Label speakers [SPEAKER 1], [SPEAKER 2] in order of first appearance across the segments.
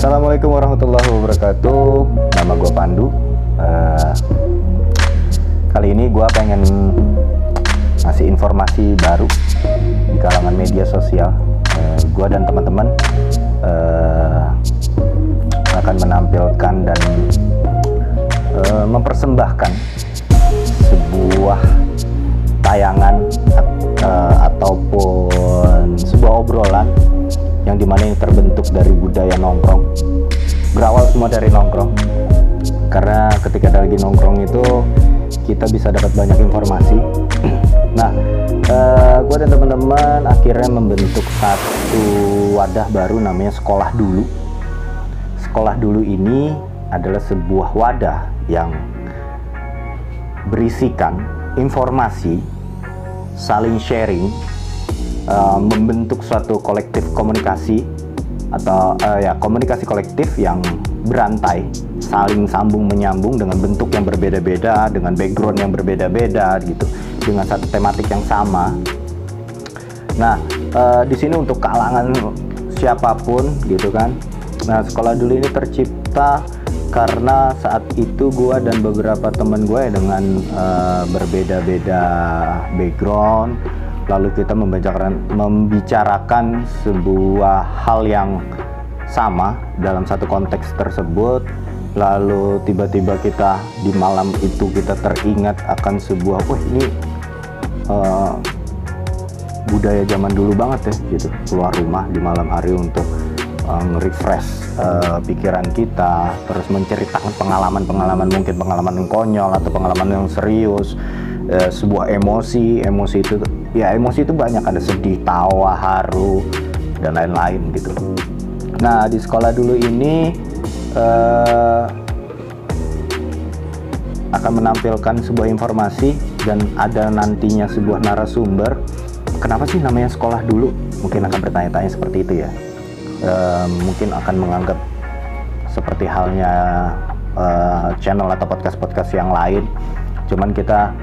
[SPEAKER 1] Assalamualaikum warahmatullahi wabarakatuh. Nama gue Pandu. Uh, kali ini gue pengen ngasih informasi baru di kalangan media sosial. Uh, gue dan teman-teman uh, akan menampilkan dan uh, mempersembahkan sebuah tayangan uh, ataupun sebuah obrolan yang di mana ini terbentuk dari budaya nongkrong. Berawal semua dari nongkrong. Karena ketika lagi nongkrong itu kita bisa dapat banyak informasi. Nah uh, eh, gue dan teman-teman akhirnya membentuk satu wadah baru namanya sekolah dulu. Sekolah dulu ini adalah sebuah wadah yang berisikan informasi saling sharing uh, membentuk suatu kolektif komunikasi atau uh, ya komunikasi kolektif yang berantai, saling sambung menyambung dengan bentuk yang berbeda-beda, dengan background yang berbeda-beda gitu, dengan satu tematik yang sama. Nah, uh, di sini untuk kalangan siapa pun gitu kan. Nah, sekolah dulu ini tercipta karena saat itu gue dan beberapa teman gue dengan uh, berbeda-beda background lalu kita membicarakan, membicarakan sebuah hal yang sama dalam satu konteks tersebut. Lalu tiba-tiba kita di malam itu kita teringat akan sebuah wah ini uh, budaya zaman dulu banget ya gitu. Keluar rumah di malam hari untuk uh, nge-refresh uh, pikiran kita terus menceritakan pengalaman-pengalaman mungkin pengalaman yang konyol atau pengalaman yang serius uh, sebuah emosi emosi itu ya emosi itu banyak ada sedih tawa haru dan lain-lain gitu. Nah di sekolah dulu ini uh, akan menampilkan sebuah informasi dan ada nantinya sebuah narasumber. Kenapa sih namanya sekolah dulu? Mungkin akan bertanya-tanya seperti itu ya. Uh, mungkin akan menganggap seperti halnya uh, channel atau podcast-podcast yang lain. Cuman kita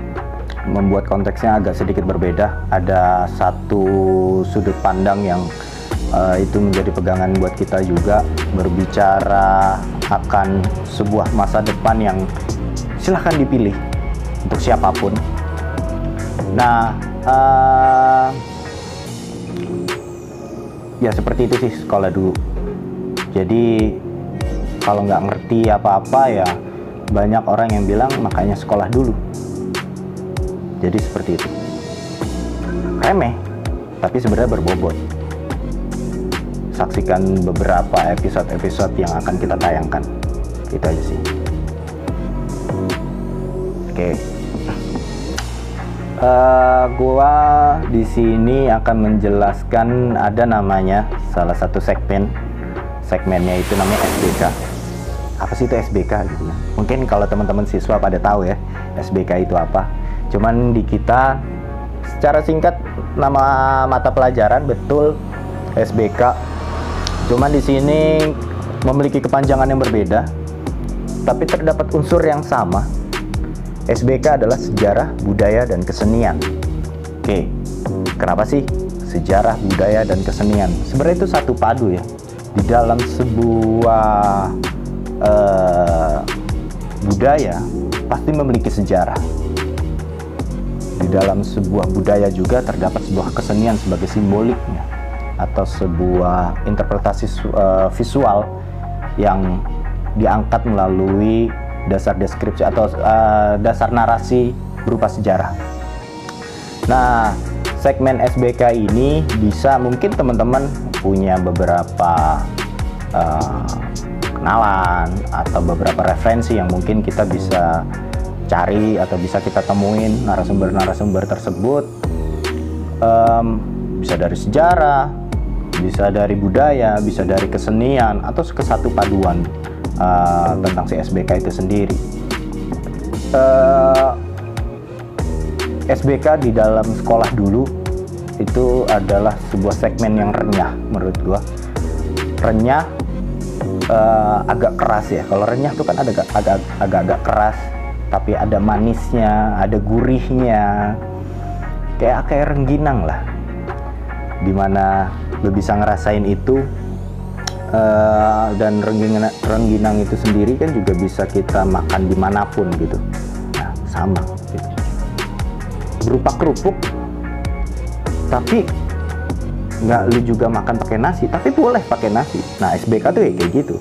[SPEAKER 1] membuat konteksnya agak sedikit berbeda. Ada satu sudut pandang yang uh, itu menjadi pegangan buat kita juga berbicara akan sebuah masa depan yang silahkan dipilih untuk siapa pun. Nah, uh, ya seperti itu sih sekolah dulu. Jadi kalau nggak ngerti apa-apa ya banyak orang yang bilang makanya sekolah dulu jadi seperti itu. Remeh, tapi sebenarnya berbobot. Saksikan beberapa episode-episode yang akan kita tayangkan. Itu aja sih. Oke. Uh, gua di sini akan menjelaskan ada namanya salah satu segmen segmennya itu namanya SBK apa sih itu SBK gitu mungkin kalau teman-teman siswa pada tahu ya SBK itu apa Cuman di kita secara singkat nama mata pelajaran betul SBK. Cuman di sini memiliki kepanjangan yang berbeda, tapi terdapat unsur yang sama. SBK adalah sejarah, budaya, dan kesenian. Oke, kenapa sih sejarah, budaya, dan kesenian? Sebenarnya itu satu padu ya. Di dalam sebuah uh, budaya pasti memiliki sejarah di dalam sebuah budaya juga terdapat sebuah kesenian sebagai simboliknya atau sebuah interpretasi uh, visual yang diangkat melalui dasar deskripsi atau uh, dasar narasi berupa sejarah. Nah, segmen SBK ini bisa mungkin teman-teman punya beberapa uh, kenalan atau beberapa referensi yang mungkin kita bisa cari atau bisa kita temuin narasumber-narasumber tersebut um, bisa dari sejarah, bisa dari budaya, bisa dari kesenian atau kesatu paduan uh, tentang si SBK itu sendiri. Uh, eh, SBK di dalam sekolah dulu itu adalah sebuah segmen yang renyah menurut gua. Renyah uh, agak keras ya. Kalau renyah tuh kan ada agak agak agak keras tapi ada manisnya, ada gurihnya, kayak kayak rengginang lah, di mana lo bisa ngerasain itu uh, dan rengginang, rengginang itu sendiri kan juga bisa kita makan di mana pun gitu. Nah sama. Gitu berupa kerupuk tapi nggak lu juga makan pakai nasi tapi boleh pakai nasi. Nah SBK tuh ya kayak gitu.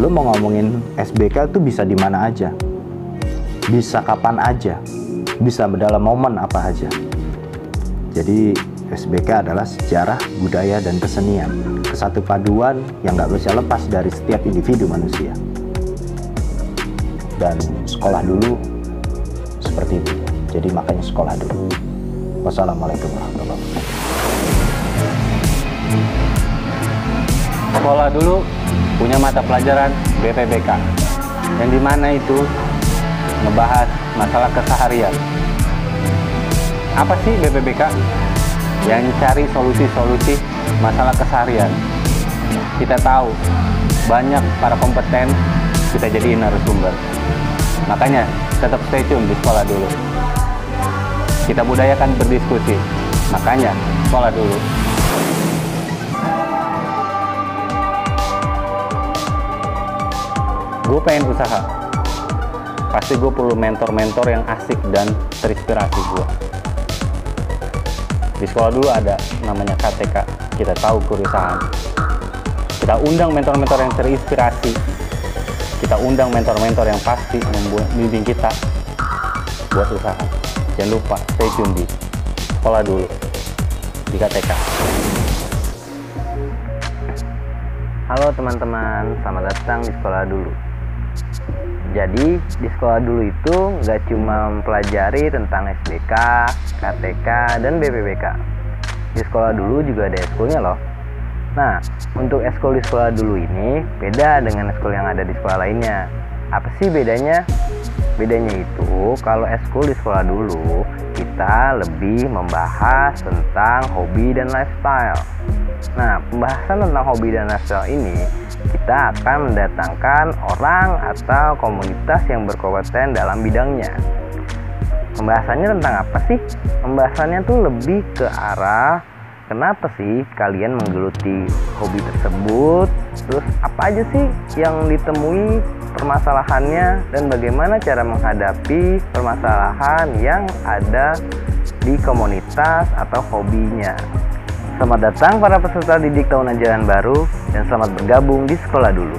[SPEAKER 1] Lu mau ngomongin SBK tuh bisa di mana aja bisa kapan aja bisa dalam momen apa aja jadi SBK adalah sejarah, budaya, dan kesenian. Kesatu paduan yang nggak bisa lepas dari setiap individu manusia. Dan sekolah dulu seperti itu. Jadi makanya sekolah dulu. Wassalamualaikum warahmatullahi wabarakatuh.
[SPEAKER 2] Sekolah dulu punya mata pelajaran BPBK. Yang di mana itu ngebahas masalah keseharian. Apa sih BPBK? yang cari solusi-solusi masalah keseharian. Kita tahu banyak para kompeten kita jadiin narasumber. Makanya tetap stay tune di sekolah dulu. Kita budayakan berdiskusi. Makanya sekolah dulu. Gue pengen usaha. Pasti gue perlu mentor-mentor yang asik dan terinspirasi gue di sekolah dulu ada namanya KTK kita tahu keusahaan kita undang mentor-mentor yang terinspirasi. Kita undang mentor-mentor yang pasti membimbing kita buat usaha. Jangan lupa stay tune di sekolah dulu di KTK
[SPEAKER 3] Halo teman-teman, selamat datang di sekolah dulu. Jadi di sekolah dulu itu nggak cuma mempelajari tentang SBK, KTK, dan BPBK. Di sekolah dulu juga ada eskulnya loh. Nah, untuk eskul di sekolah dulu ini beda dengan eskul yang ada di sekolah lainnya. Apa sih bedanya? Bedanya itu kalau eskul di sekolah dulu kita lebih membahas tentang hobi dan lifestyle. Nah, pembahasan tentang hobi dan lifestyle ini kita akan mendatangkan orang atau komunitas yang berkompeten dalam bidangnya. Pembahasannya tentang apa sih? Pembahasannya tuh lebih ke arah kenapa sih kalian menggeluti hobi tersebut? Terus apa aja sih yang ditemui permasalahannya dan bagaimana cara menghadapi permasalahan yang ada di komunitas atau hobinya. Selamat datang para peserta didik tahun ajaran baru dan selamat bergabung di sekolah dulu.